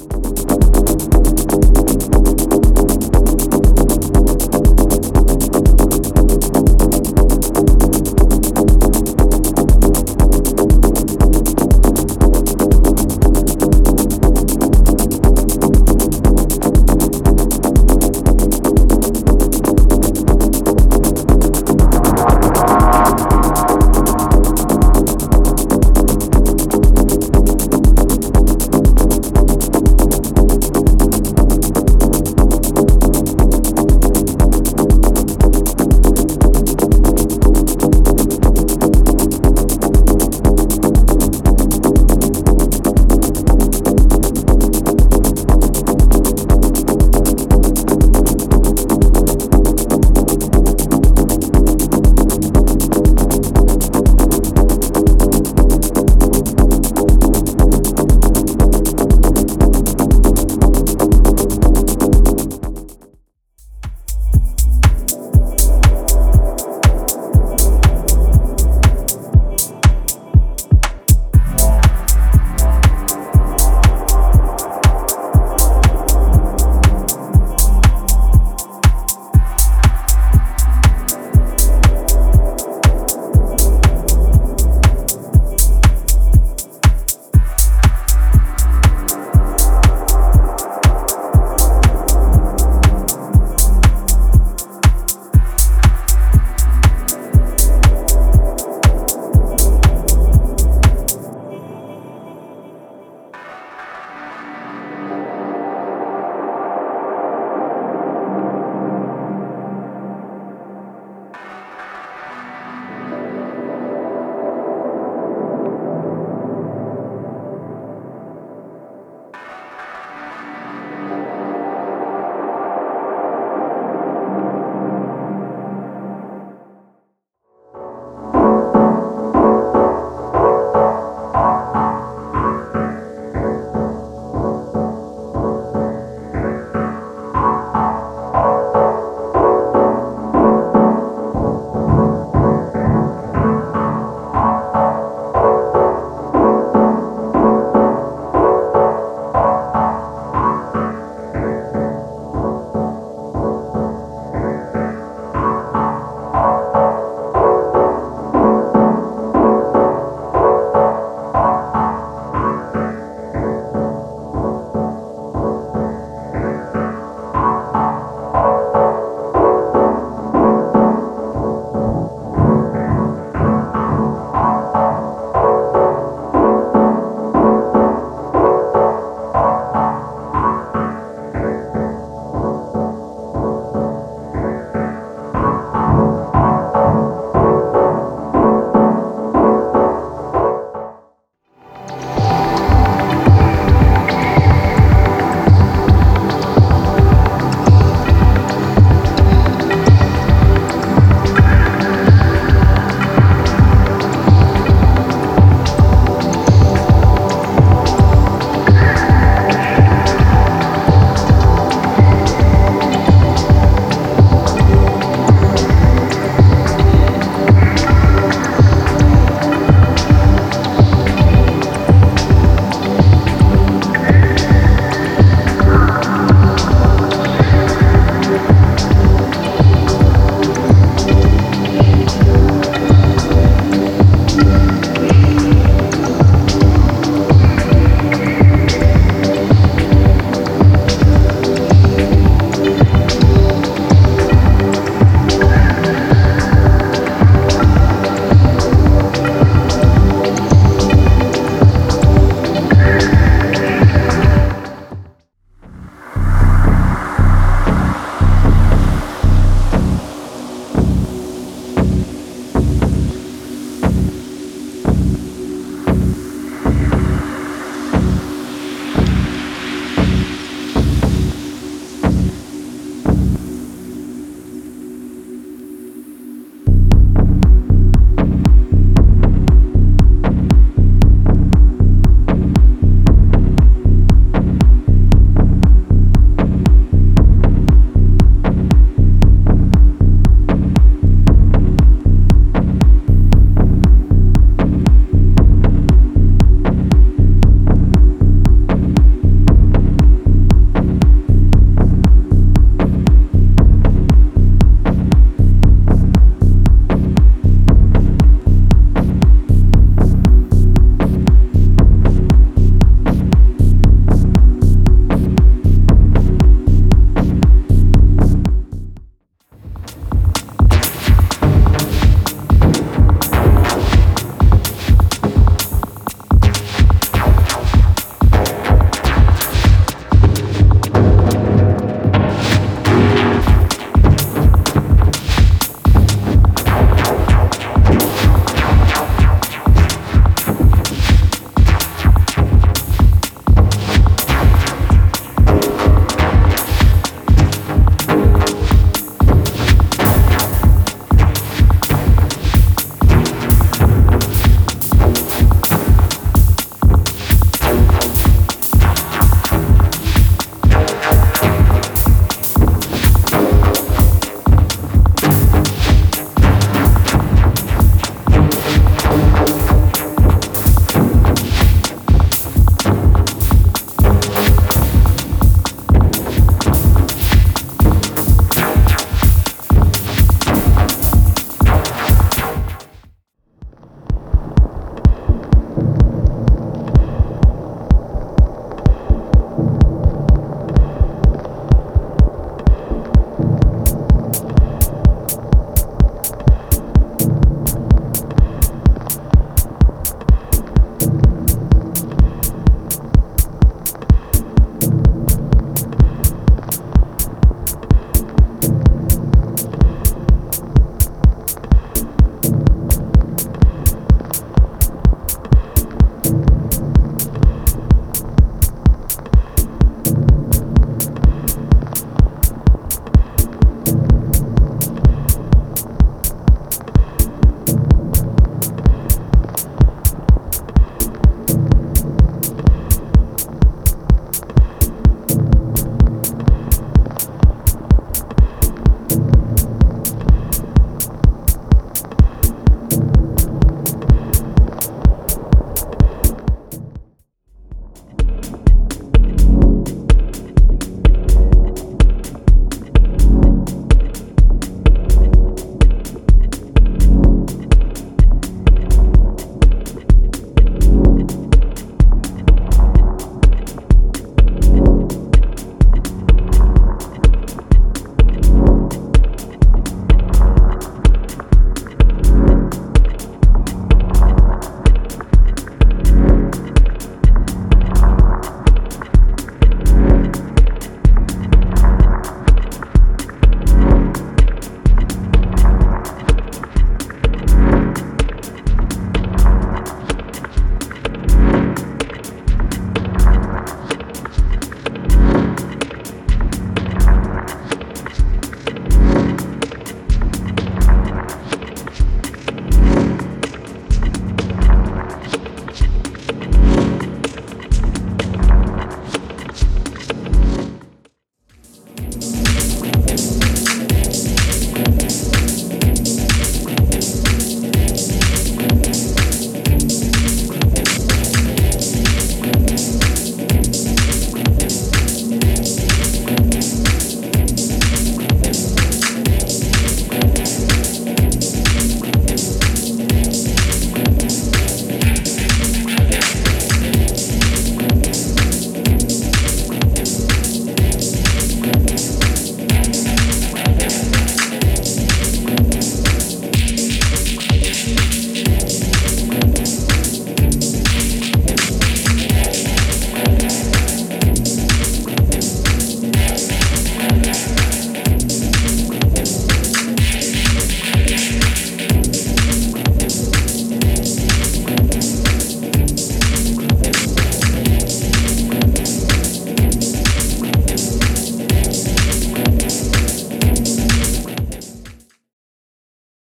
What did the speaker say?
you.